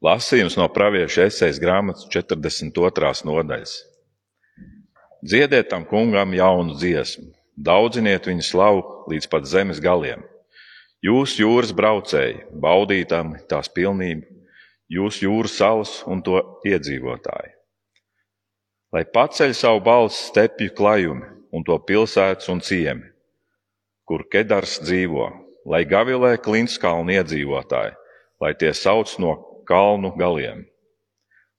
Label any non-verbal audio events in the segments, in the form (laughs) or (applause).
Lasījums no pravieša esejas grāmatas 42. nodaļas. Dziediet tam kungam jaunu dziesmu, daudziniet viņa slavu līdz pat zemes galiem. Jūs jūras braucēji, baudītam tās pilnību, jūs jūras salas un to iedzīvotāji. Lai paceļ savu balsi stepju klajumi un to pilsētas un ciemi, kur Kedars dzīvo, lai gavilē Klinskalnu iedzīvotāji, lai tie sauc no kalnu galiem.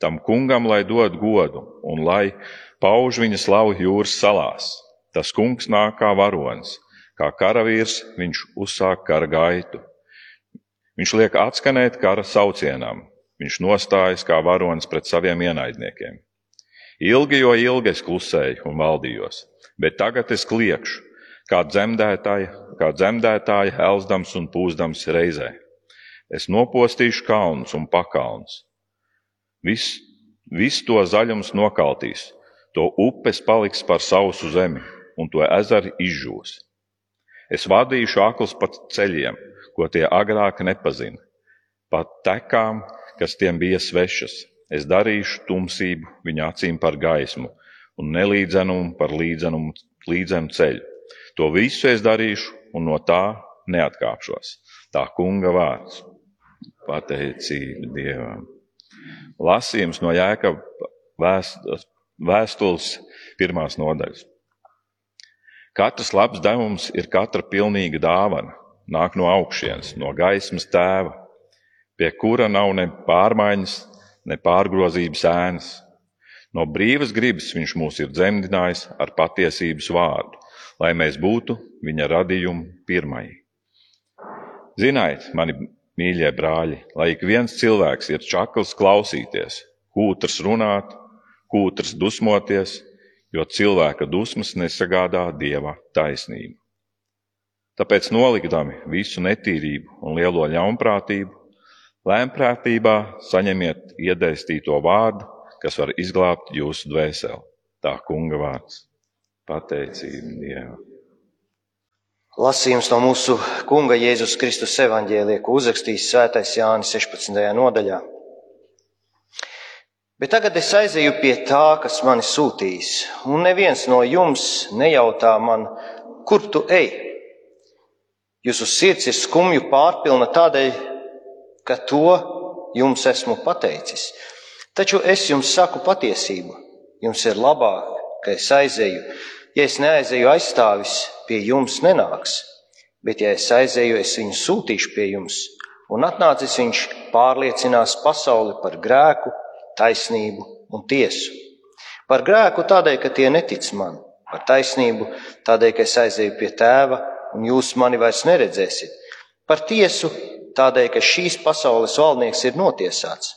Tam kungam lai dod godu un lai pauž viņa slavu jūras salās. Tas kungs nāk kā varonis, kā karavīrs viņš uzsāk kara gaitu. Viņš liek atskanēt kara saucienam, viņš nostājas kā varonis pret saviem ienaidniekiem. Ilgi, jo ilgi es klusēju un valdījos, bet tagad es kliekšu, kā dzemdētāja, kā dzemdētāja elzdams un pūzdams reizē. Es nopostīšu kalnus un pakalnus. Viss vis to zaļums nokaltīs, to upes paliks par sausu zemi, un to ezeri izžūs. Es vadīšu aklus pa ceļiem, ko tie agrāk nepazina, pa tekām, kas tiem bija svešas. Es darīšu tumsību viņa acīm par gaismu un nelīdzenumu par līdzenumu, līdzenu ceļu. To visu es darīšu un no tā neatkāpšos. Tā kunga vārds pateicība Dievam. Lasījums no Jēkab vēstules pirmās nodaļas. Katrs labs devums ir katra pilnīga dāvana, nāk no augšienes, no gaismas tēva, pie kura nav ne pārmaiņas, ne pārgrozības ēnas. No brīvas gribas viņš mūs ir dzemdinājis ar patiesības vārdu, lai mēs būtu viņa radījuma pirmai. Ziniet, mani Mīļie brāļi, lai ik viens cilvēks ir čakls klausīties, kūtrs runāt, kūtrs dusmoties, jo cilvēka dusmas nesagādā dieva taisnību. Tāpēc nolikdami visu netīrību un lielo ļaunprātību, lēmprātībā saņemiet iedēstīto vārdu, kas var izglābt jūsu dvēseli. Tā kunga vārds - pateicība Dievam. Lasījums no mūsu Kunga Jēzus Kristus evaņģēlija, ko uzrakstījis Svētais Jānis 16. nodaļā. Bet tagad es aizēju pie tā, kas mani sūtīs, un neviens no jums nejautā man, kur tu ej. Jūsu sirds ir skumju pārpilna tādēļ, ka to jums esmu pateicis. Taču es jums saku patiesību. Jums ir labāk, ka es aizēju, ja es neaizēju aizstāvis, pie jums nenāks, bet ja es aizēju, es viņu sūtīšu pie jums, un atnācis viņš pārliecinās pasauli par grēku, taisnību un tiesu. Par grēku tādēļ, ka tie netic man, par taisnību tādēļ, ka es aizēju pie tēva, un jūs mani vairs neredzēsiet, par tiesu tādēļ, ka šīs pasaules valdnieks ir notiesāts.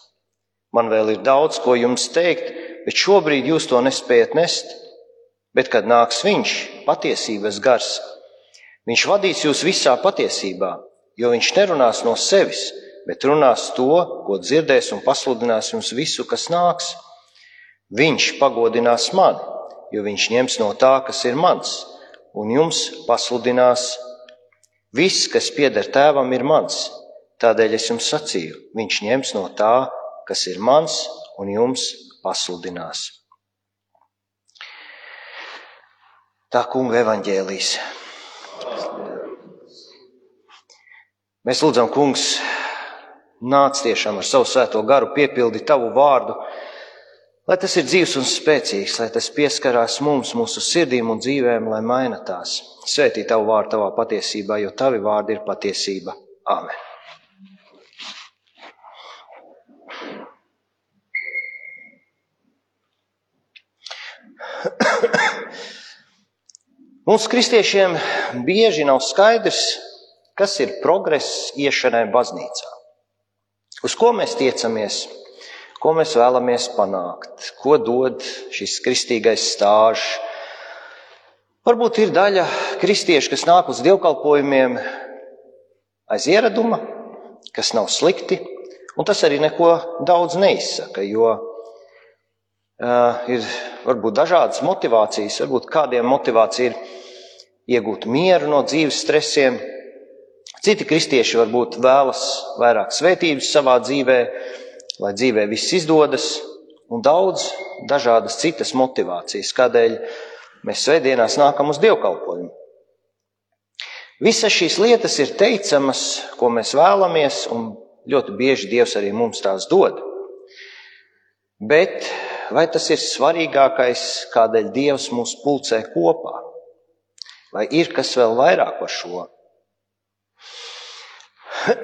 Man vēl ir daudz, ko jums teikt, bet šobrīd jūs to nespējat nest. Bet, kad nāks viņš, patiesības gars, viņš vadīs jūs visā patiesībā, jo viņš nerunās no sevis, bet runās to, ko dzirdēs un pasludinās jums visu, kas nāks. Viņš pagodinās mani, jo viņš ņems no tā, kas ir mans, un jums pasludinās viss, kas pieder tēvam, ir mans. Tādēļ es jums sacīju, viņš ņems no tā, kas ir mans, un jums pasludinās. Tā kunga evaņģēlīs. Mēs lūdzam, kungs, nāc tiešām ar savu svēto garu, piepildi tavu vārdu, lai tas ir dzīves un spēcīgs, lai tas pieskarās mums, mūsu sirdīm un dzīvēm, lai maina tās. Svētī tavu vārdu tavā patiesībā, jo tavi vārdi ir patiesība. Āmen! Mums, kristiešiem, bieži nav skaidrs, kas ir progress iešanai baznīcā. Uz ko mēs tiecamies, ko mēs vēlamies panākt, ko dod šis kristīgais stāžs. Varbūt ir daļa kristiešu, kas nāk uz dievkalpojumiem aiz ieraduma, kas nav slikti, un tas arī neko daudz neizsaka, jo uh, ir varbūt dažādas motivācijas, varbūt kādiem motivācija ir iegūt mieru no dzīves stresiem. Citi kristieši varbūt vēlas vairāk svētības savā dzīvē, lai dzīvē viss izdodas, un daudz dažādas citas motivācijas, kādēļ mēs svētdienās nākam uz dievkalpojumu. Visas šīs lietas ir teicamas, ko mēs vēlamies, un ļoti bieži Dievs arī mums tās dod. Bet vai tas ir svarīgākais, kādēļ Dievs mūs pulcē kopā? Vai ir kas vēl vairāk par šo? (clears throat)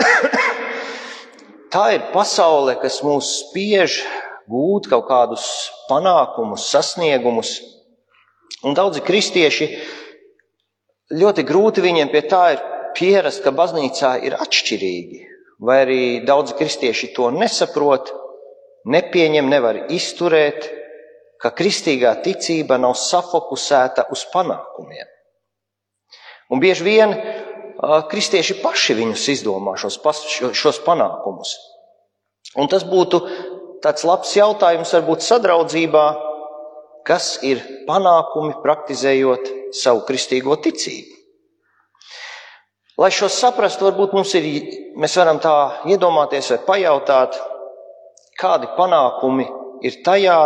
Tā ir pasaule, kas mūs spiež gūt kaut kādus panākumus, sasniegumus. Un daudzi kristieši ļoti grūti viņiem pie tā ir pierast, ka baznīcā ir atšķirīgi. Vai arī daudzi kristieši to nesaprot, nepieņem, nevar izturēt, ka kristīgā ticība nav safokusēta uz panākumiem. Un bieži vien kristieši paši viņus izdomā šos, šos panākumus. Un tas būtu tāds labs jautājums varbūt sadraudzībā, kas ir panākumi praktizējot savu kristīgo ticību. Lai šo saprastu, varbūt mums ir, mēs varam tā iedomāties vai pajautāt, kādi panākumi ir tajā,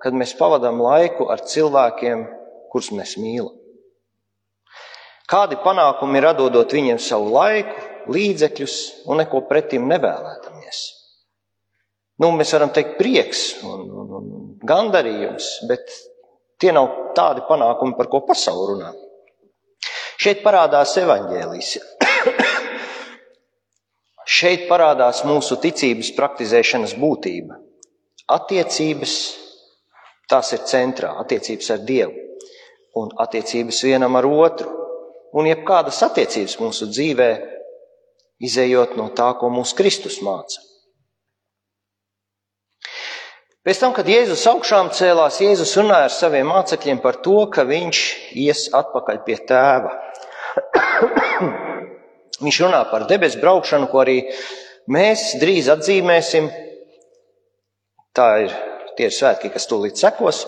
kad mēs pavadām laiku ar cilvēkiem, kurus mēs mīlam. Kādi panākumi ir atdodot viņiem savu laiku, līdzekļus un neko pretim nevēlētamies? Nu, mēs varam teikt, prieks un, un, un gandarījums, bet tie nav tādi panākumi, par ko pasaule runā. Šeit parādās evaņģēlīs. (coughs) Šeit parādās mūsu ticības praktizēšanas būtība. Attiecības, tās ir centrā, attiecības ar Dievu un attiecības vienam ar otru un jebkādas attiecības mūsu dzīvē, izējot no tā, ko mūsu Kristus māca. Pēc tam, kad Jēzus augšām cēlās, Jēzus runāja ar saviem mācekļiem par to, ka viņš ies atpakaļ pie tēva. (coughs) viņš runā par debesu braukšanu, ko arī mēs drīz atzīmēsim. Tā ir tie ir svētki, kas tūlīt sekos.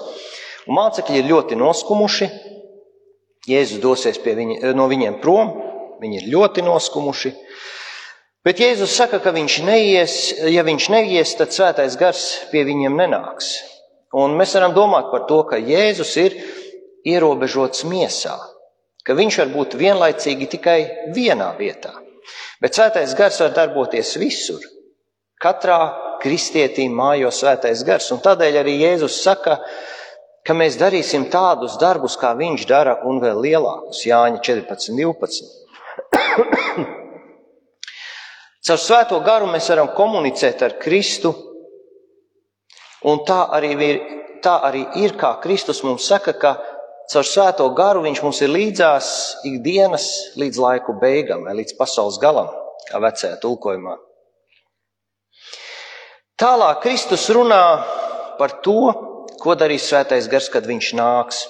Un mācekļi ir ļoti noskumuši, Jēzus dosies viņi, no viņiem prom, viņi ir ļoti noskumuši. Bet Jēzus saka, ka viņš neies, ja viņš neies, tad svētais gars pie viņiem nenāks. Un mēs varam domāt par to, ka Jēzus ir ierobežots miesā, ka viņš var būt vienlaicīgi tikai vienā vietā. Bet svētais gars var darboties visur. Katrā kristietī mājo svētais gars. Un tādēļ arī Jēzus saka, ka mēs darīsim tādus darbus, kā viņš dara, un vēl lielākus. Jāņa 14, 12. (clears throat) Caur svēto garu mēs varam komunicēt ar Kristu, un tā arī ir, tā arī ir kā Kristus mums saka, ka caur svēto garu viņš mums ir līdzās ikdienas līdz laiku beigām vai līdz pasaules galam, kā vecajā tulkojumā. Tālāk Kristus runā par to, Ko darīs svētais gars, kad viņš nāks?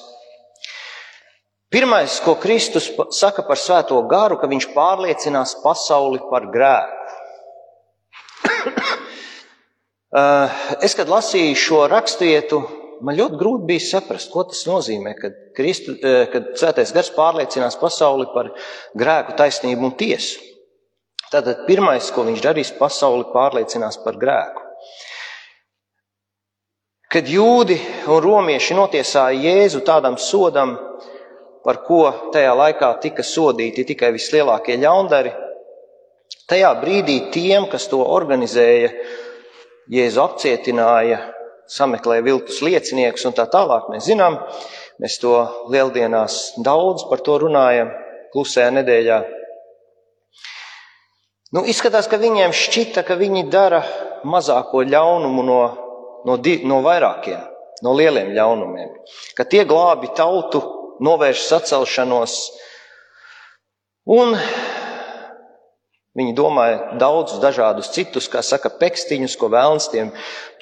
Pirmais, ko Kristus saka par svēto garu, ka viņš pārliecinās pasauli par grēku. Eh, (coughs) es, kad lasīju šo raksturietu, man ļoti grūti bija saprast, ko tas nozīmē, kad, Kristu, eh, kad svētais gars pārliecinās pasauli par grēku, taisnību un tiesu. Tātad pirmais, ko viņš darīs, pasauli pārliecinās par grēku. Kad jūdi un romieši notiesāja Jēzu tādam sodam, par ko tajā laikā tika sodīti tikai vislielākie ļaundari, tajā brīdī tiem, kas to organizēja, Jēzu apcietināja, sameklēja viltus lieciniekus un tā tālāk. Mēs zinām, mēs to lieldienās daudz par to runājam, klusajā nedēļā. Nu, izskatās, ka viņiem šķita, ka viņi dara mazāko ļaunumu no no, div, no vairākiem, no lieliem ļaunumiem, ka tie glābi tautu, novērš sacelšanos, un viņi domāja daudzus dažādus citus, kā saka, pekstiņus, ko vēlns tiem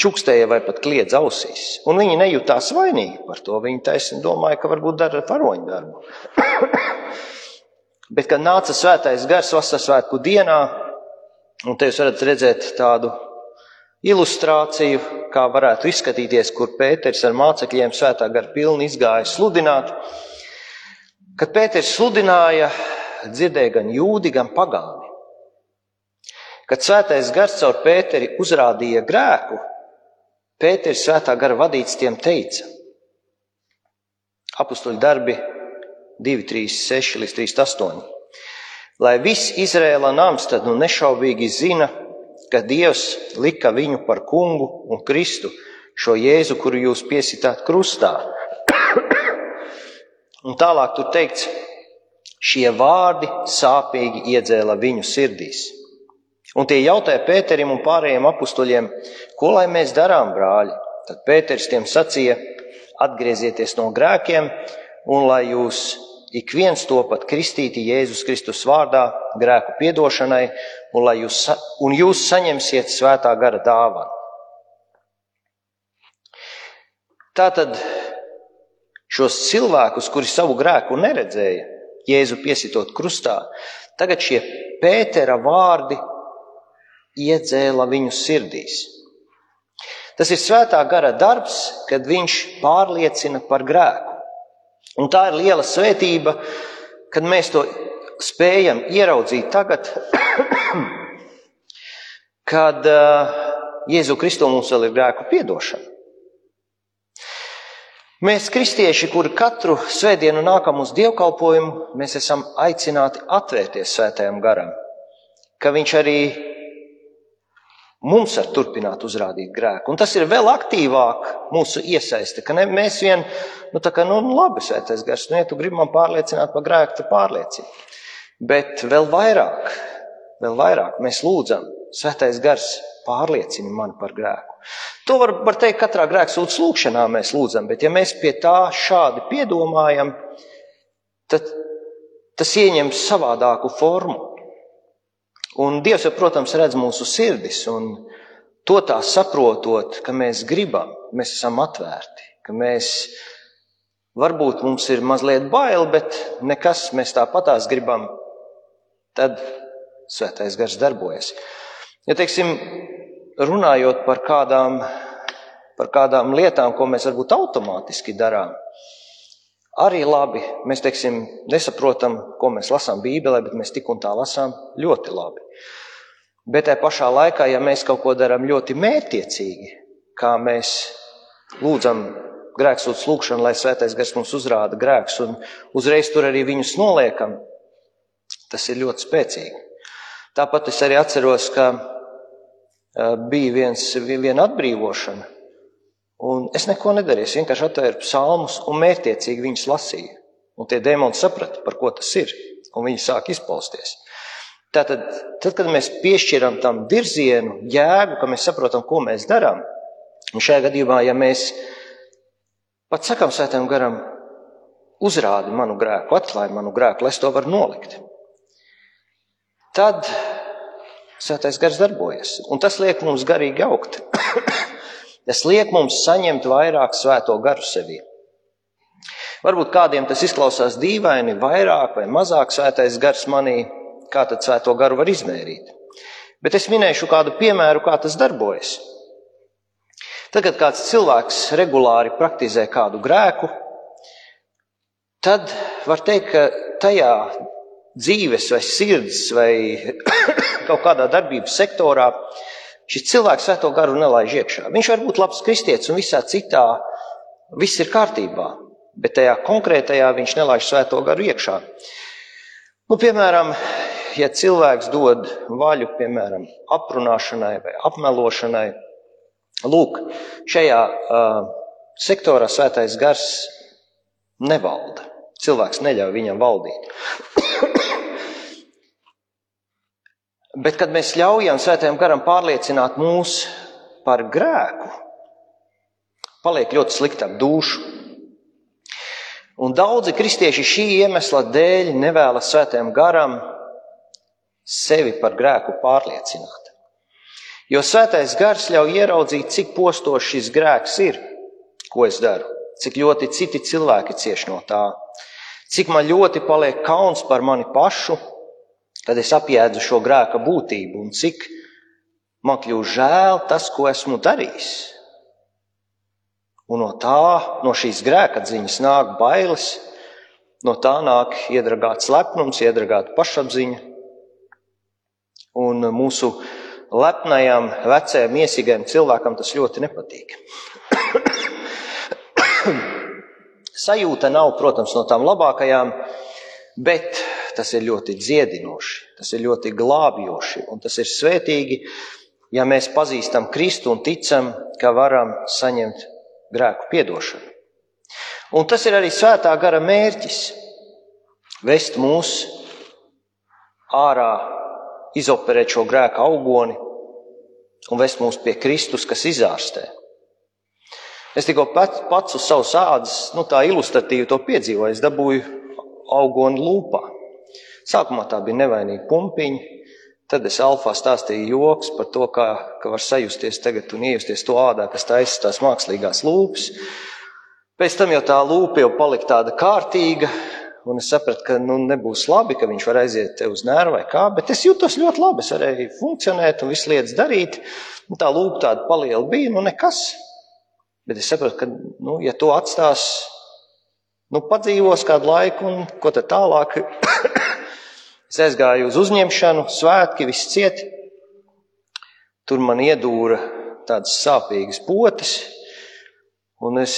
čukstēja vai pat kliedz ausīs. Un viņi nejūtās vainīgi par to. Viņi taisni domāja, ka varbūt dara varoņu darbu. (coughs) Bet, kad nāca svētais gars vasaras svētku dienā, un te jūs varat redzēt tādu ilustrāciju, kā varētu izskatīties, kur Pēters ar mācekļiem svētā gara pilni izgāja sludināt. Kad Pēters sludināja, dzirdēja gan jūdi, gan pagāni. Kad svētais gars caur Pēteri uzrādīja grēku, Pēteris svētā gara vadīts tiem teica: Apustuļu darbi 2, 3, 6 līdz 3, 8. Lai viss Izrēla nams tad nu nešaubīgi zina, ka Dievs lika viņu par kungu un Kristu, šo Jēzu, kuru jūs piesitāt krustā. (coughs) un tālāk tur teikts, šie vārdi sāpīgi iedzēla viņu sirdīs. Un tie jautāja Pēterim un pārējiem apstuļiem, ko lai mēs darām, brāļi? Tad Pēters tiem sacīja: atgriezieties no grēkiem, un lai jūs ik viens to pat kristīti Jēzus Kristus vārdā grēku piedošanai, un, jūs, un jūs saņemsiet svētā gara dāvanu. Tātad šos cilvēkus, kuri savu grēku neredzēja, Jēzu piesitot krustā, tagad šie Pētera vārdi iedzēla viņu sirdīs. Tas ir svētā gara darbs, kad viņš pārliecina par grēku. Un tā ir liela svētība, kad mēs to spējam ieraudzīt tagad, (clears throat) kad uh, Jēzu Kristu mums vēl ir grēku piedošana. Mēs, kristieši, kuri katru svētdienu nākam uz dievkalpojumu, mēs esam aicināti atvērties svētajam garam, ka viņš arī mums var turpināt uzrādīt grēku. Un tas ir vēl aktīvāk mūsu iesaiste, ka ne, mēs vien, nu tā kā, nu labi, svētais gars, nu ja tu gribi man pārliecināt par grēku, tad pārliecini. Bet vēl vairāk, vēl vairāk mēs lūdzam, svētais gars pārliecini mani par grēku. To var, var teikt, katrā grēksūdzes lūkšanā mēs lūdzam, bet ja mēs pie tā šādi piedomājam, tad tas ieņem savādāku formu. Un Dievs, jau, protams, redz mūsu sirdis, un to tā saprotot, ka mēs gribam, mēs esam atvērti, ka mēs varbūt mums ir mazliet bail, bet nekas mēs tāpatās gribam, tad svētais gars darbojas. Ja, teiksim, runājot par kādām, par kādām lietām, ko mēs varbūt automātiski darām, arī labi. Mēs, teiksim, nesaprotam, ko mēs lasām Bībelē, bet mēs tik un tā lasām ļoti labi. Bet tajā pašā laikā, ja mēs kaut ko darām ļoti mērķiecīgi, kā mēs lūdzam grēksūdzes lūgšanu, lai svētais gars mums uzrāda grēks, un uzreiz tur arī viņus noliekam, tas ir ļoti spēcīgi. Tāpat es arī atceros, ka bija viens, viena atbrīvošana, Un es neko nedarīju, es vienkārši atvēru psalmus un mērķiecīgi viņus lasīju. Un tie dēmoni saprata, par ko tas ir, un viņi sāk izpausties. Tātad, tad, kad mēs piešķiram tam virzienu, jēgu, ka mēs saprotam, ko mēs darām, un šajā gadījumā, ja mēs pat sakam svētām garam, uzrādi manu grēku, atklāj manu grēku, lai es to varu nolikt, tad svētais gars darbojas, un tas liek mums garīgi augt. (coughs) Tas liek mums saņemt vairāk svēto garu sevī. Varbūt kādiem tas izklausās dīvaini, vairāk vai mazāk svētais gars manī, kā tad svēto garu var izmērīt. Bet es minēšu kādu piemēru, kā tas darbojas. Tad, kad kāds cilvēks regulāri praktizē kādu grēku, tad var teikt, ka tajā dzīves vai sirds vai (coughs) kaut kādā darbības sektorā Šis cilvēks svēto garu nelaiž iekšā. Viņš var būt labs kristietis un visā citā viss ir kārtībā, bet tajā konkrētajā viņš nelaiž svēto garu iekšā. Nu, piemēram, ja cilvēks dod vaļu, piemēram, aprunāšanai vai apmelošanai, lūk, šajā uh, sektorā svētais gars nevalda. Cilvēks neļauj viņam valdīt. (coughs) Bet, kad mēs ļaujam Svētajam garam pārliecināt mūs par grēku, paliek ļoti slikti ap dušu. Un daudzi kristieši šī iemesla dēļ nevēlas Svētajam garam sevi par grēku pārliecināt. Jo Svētais gars ļauj ieraudzīt, cik postošs šis grēks ir, ko es daru, cik ļoti citi cilvēki cieš no tā, cik man ļoti paliek kauns par mani pašu Tad es apjēdzu šo grēka būtību un cik man kļūst žēl tas, ko esmu darījis. Un no tā, no šīs grēka dziņas nāk bailes, no tā nāk iedragāts lepnums, iedragāta pašapziņa. Un mūsu lepnajam, vecajam, iesīgajam cilvēkam tas ļoti nepatīk. (coughs) Sajūta nav, protams, no tām labākajām, bet tas ir ļoti dziedinoši, tas ir ļoti glābjoši un tas ir svētīgi, ja mēs pazīstam Kristu un ticam, ka varam saņemt grēku piedošanu. Un tas ir arī svētā gara mērķis - vest mūs ārā, izoperēt šo grēku augoni un vest mūs pie Kristus, kas izārstē. Es tikko pats, pats uz savas ādas, nu tā ilustratīvi to piedzīvoju, es dabūju augoni lūpā. Sākumā tā bija nevainīga pumpiņa, tad es alfā stāstīju joks par to, kā, ka var sajusties tagad un iejusties to ādā, kas taisa tās mākslīgās lūpas. Pēc tam jau tā lūpa jau palika tāda kārtīga, un es sapratu, ka nu, nebūs labi, ka viņš var aiziet uz nervu vai kā, bet es jutos ļoti labi. Es varēju funkcionēt un visu lietas darīt. Un tā lūpa tāda paliela bija, nu nekas. Bet es sapratu, ka, nu, ja to atstās, nu, padzīvos kādu laiku, un ko tad tālāk? (coughs) es aizgāju uz uzņemšanu, svētki, viss ciet. Tur man iedūra tādas sāpīgas potes, un es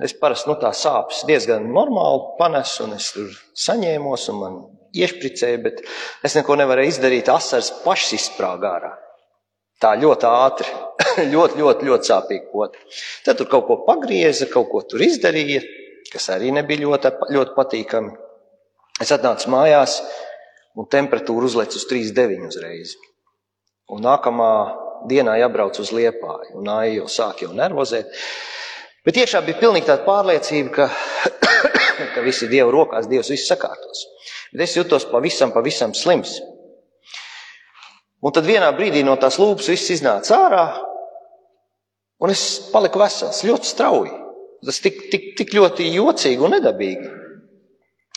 Es parasti nu, tā sāpes diezgan normāli panesu, un es tur saņēmos, un man iešpricēja, bet es neko nevarēju izdarīt. Asars pašs izsprāga ārā. Tā ļoti ātri, (laughs) ļoti, ļoti, ļoti sāpīgi pot. Tad tur kaut ko pagrieza, kaut ko tur izdarīja, kas arī nebija ļoti, ļoti patīkami. Es atnācu mājās, un temperatūra uzlec uz 3,9 uzreiz. Un nākamā dienā jābrauc uz liepāju, un nāja jau sāk jau nervozēt. Bet iekšā bija pilnīgi tāda pārliecība, ka, (coughs) ka viss ir Dieva rokās, Dievs viss sakārtos. Bet es jutos pavisam, pavisam slims. Un tad vienā brīdī no tās lūpas viss iznāca ārā, un es paliku vesels, ļoti strauji. Tas tik, tik, tik ļoti jocīgi un nedabīgi.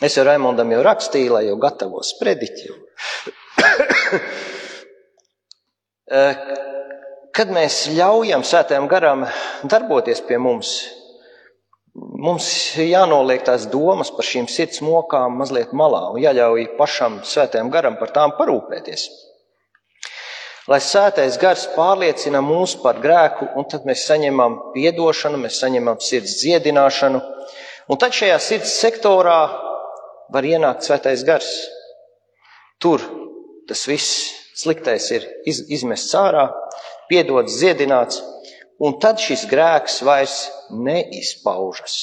Es jau Raimondam jau rakstīju, lai jau gatavos sprediķi. (coughs) Eh, kad mēs ļaujam svētajam garam darboties pie mums, mums jānoliek tās domas par šīm sirds mokām mazliet malā un jāļauj pašam svētajam garam par tām parūpēties. Lai svētais gars pārliecina mūs par grēku, un tad mēs saņemam piedošanu, mēs saņemam sirds dziedināšanu, un tad šajā sirds sektorā var ienākt svētais gars. Tur tas viss sliktais ir iz, izmests ārā, piedots, dziedināts, un tad šis grēks vairs neizpaužas.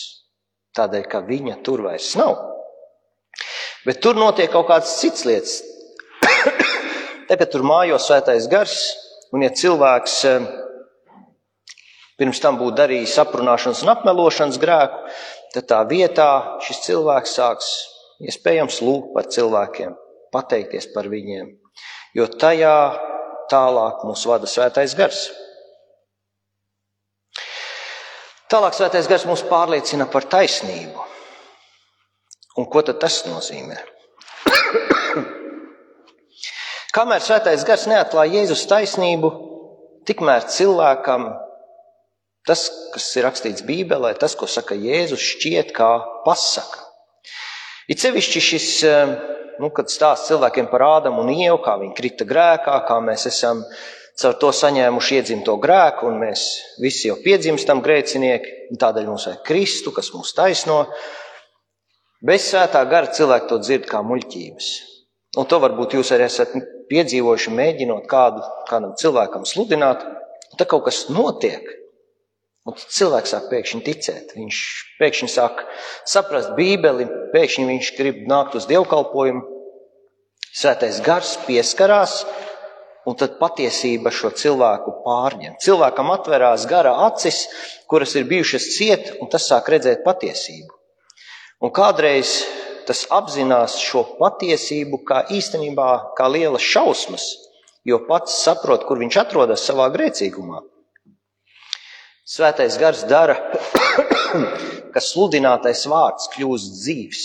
Tādēļ, ka viņa tur vairs nav. Bet tur notiek kaut kādas citas lietas. (coughs) Tagad tur mājo svētais gars, un ja cilvēks eh, pirms tam būtu darījis aprunāšanas un apmelošanas grēku, tad tā vietā šis cilvēks sāks iespējams lūgt par cilvēkiem, pateikties par viņiem, jo tajā tālāk mūs vada svētais gars. Tālāk svētais gars mūs pārliecina par taisnību. Un ko tad tas nozīmē? (coughs) Kamēr svētais gars neatklāja Jēzus taisnību, tikmēr cilvēkam tas, kas ir rakstīts Bībelē, tas, ko saka Jēzus, šķiet kā pasaka. It sevišķi šis nu, kad stāsta cilvēkiem par Ādamu un Ievu, kā viņi krita grēkā, kā mēs esam caur to saņēmuši iedzimto grēku, un mēs visi jau piedzimstam grēcinieki, un tādēļ mums vajag Kristu, kas mūs taisno. Bez svētā gara cilvēki to dzird kā muļķības. Un to varbūt jūs arī esat piedzīvojuši, mēģinot kādu, kādam cilvēkam sludināt, un tad kaut kas notiek. Un cilvēks sāk pēkšņi ticēt. Viņš pēkšņi sāk saprast Bībeli, pēkšņi viņš grib nākt uz dievkalpojumu. Svētais gars pieskarās, un tad patiesība šo cilvēku pārņem. Cilvēkam atverās gara acis, kuras ir bijušas ciet, un tas sāk redzēt patiesību. Un kādreiz tas apzinās šo patiesību kā īstenībā kā lielas šausmas, jo pats saprot, kur viņš atrodas savā grēcīgumā. Svētais gars dara, (coughs) ka sludinātais vārds kļūst dzīves.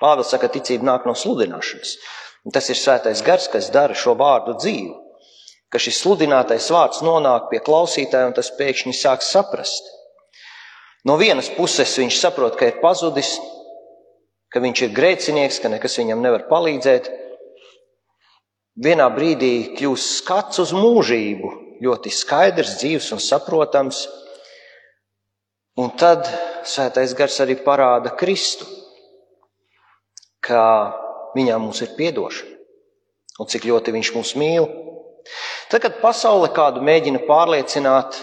Pāvils saka, ticība nāk no sludināšanas. Un tas ir svētais gars, kas dara šo vārdu dzīvu. Ka šis sludinātais vārds nonāk pie klausītāja un tas pēkšņi sāk saprast. No vienas puses viņš saprot, ka ir pazudis, ka viņš ir grēcinieks, ka nekas viņam nevar palīdzēt. vienā brīdī kļūst skats uz mūžību, ļoti skaidrs, dzīves un saprotams. Un tad svētais gars arī parāda Kristu, ka viņā mums ir piedošana un cik ļoti viņš mūs mīl. Tad, kad pasaule kādu mēģina pārliecināt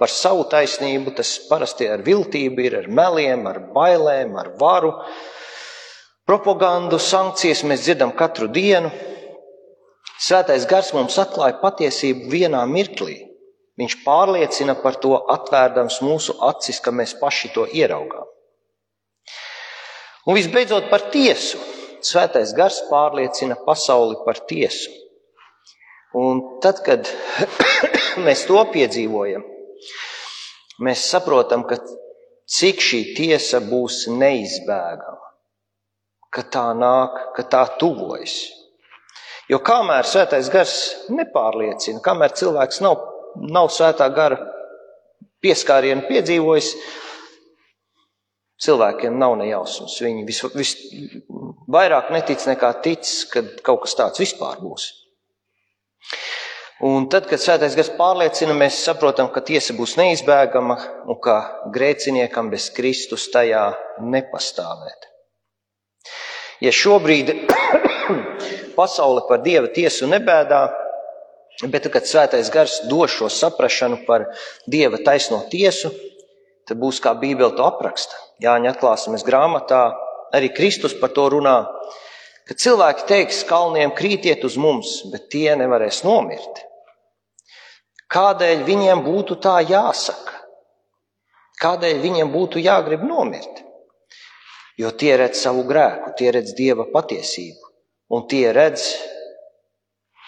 par savu taisnību, tas parasti ar viltību ir, ar meliem, ar bailēm, ar varu, propagandu, sankcijas mēs dzirdam katru dienu. Svētais gars mums atklāja patiesību vienā mirklī. Viņš pārliecina par to, atvērdams mūsu acis, ka mēs paši to ieraugām. Un visbeidzot par tiesu. Svētais gars pārliecina pasauli par tiesu. Un tad, kad (coughs) mēs to piedzīvojam, mēs saprotam, ka cik šī tiesa būs neizbēgama, ka tā nāk, ka tā tuvojas. Jo kamēr svētais gars nepārliecina, kamēr cilvēks nav, nav svētā gara pieskārienu piedzīvojis, cilvēkiem nav nejausmas. Viņi vis, vis, vairāk netic nekā tic, ka kaut kas tāds vispār būs. Un tad, kad svētais gars pārliecina, mēs saprotam, ka tiesa būs neizbēgama un ka grēciniekam bez Kristus tajā nepastāvēt. Ja šobrīd (coughs) pasaule par dieva tiesu nebēdā, bet kad svētais gars dos šo saprašanu par dieva taisno tiesu, tad būs kā Bībele to apraksta. Jāņa atklāsmes grāmatā arī Kristus par to runā, ka cilvēki teiks kalniem krītiet uz mums, bet tie nevarēs nomirt. Kādēļ viņiem būtu tā jāsaka? Kādēļ viņiem būtu jāgrib nomirt? Jo tie redz savu grēku, tie redz dieva patiesību, un tie redz,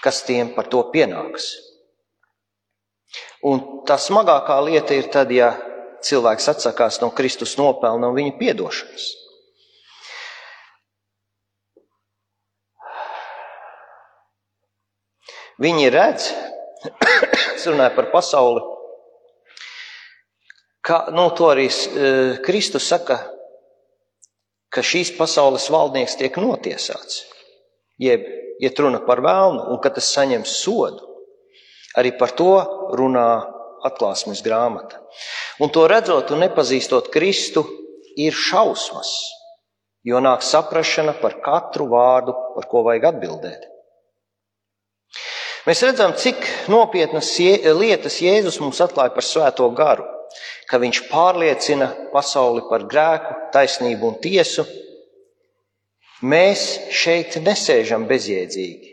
kas tiem par to pienāks. Un tā smagākā lieta ir tad, ja cilvēks atsakās no Kristus nopelna un viņa piedošanas. Viņi redz, (coughs) es runāju par pasauli. Kā, nu, to arī uh, Kristus saka, ka šīs pasaules valdnieks tiek notiesāts, jeb iet runa par vēlnu, un ka tas saņems sodu. Arī par to runā atklāsmes grāmata. Un to redzot un nepazīstot Kristu, ir šausmas, jo nāk saprašana par katru vārdu, par ko vajag atbildēt. Mēs redzam, cik nopietnas lietas Jēzus mums atklāja par svēto garu, ka viņš pārliecina pasauli par grēku, taisnību un tiesu. Mēs šeit nesēžam bezjēdzīgi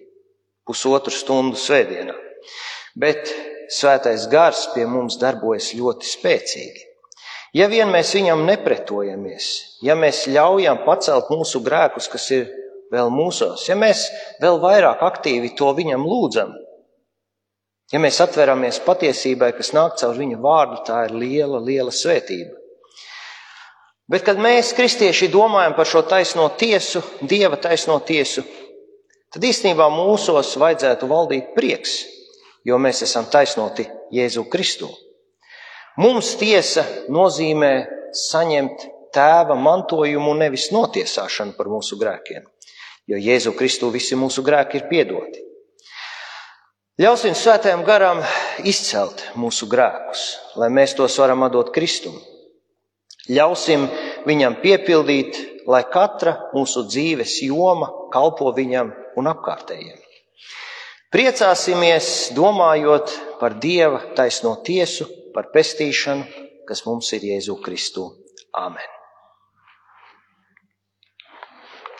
pusotru stundu svētdienā, bet svētais gars pie mums darbojas ļoti spēcīgi. Ja vien mēs viņam nepretojamies, ja mēs ļaujam pacelt mūsu grēkus, kas ir vēl mūsos, ja mēs vēl vairāk aktīvi to viņam lūdzam, ja mēs atveramies patiesībai, kas nāk caur viņa vārdu, tā ir liela, liela svētība. Bet, kad mēs, kristieši, domājam par šo taisno tiesu, dieva taisno tiesu, tad īstenībā mūsos vajadzētu valdīt prieks, jo mēs esam taisnoti Jēzu Kristu. Mums tiesa nozīmē saņemt tēva mantojumu, nevis notiesāšanu par mūsu grēkiem jo Jēzu Kristu visi mūsu grēki ir piedoti. Ļausim svētajam garam izcelt mūsu grēkus, lai mēs tos varam atdot Kristum. Ļausim viņam piepildīt, lai katra mūsu dzīves joma kalpo viņam un apkārtējiem. Priecāsimies, domājot par Dieva taisno tiesu, par pestīšanu, kas mums ir Jēzu Kristu. Āmen!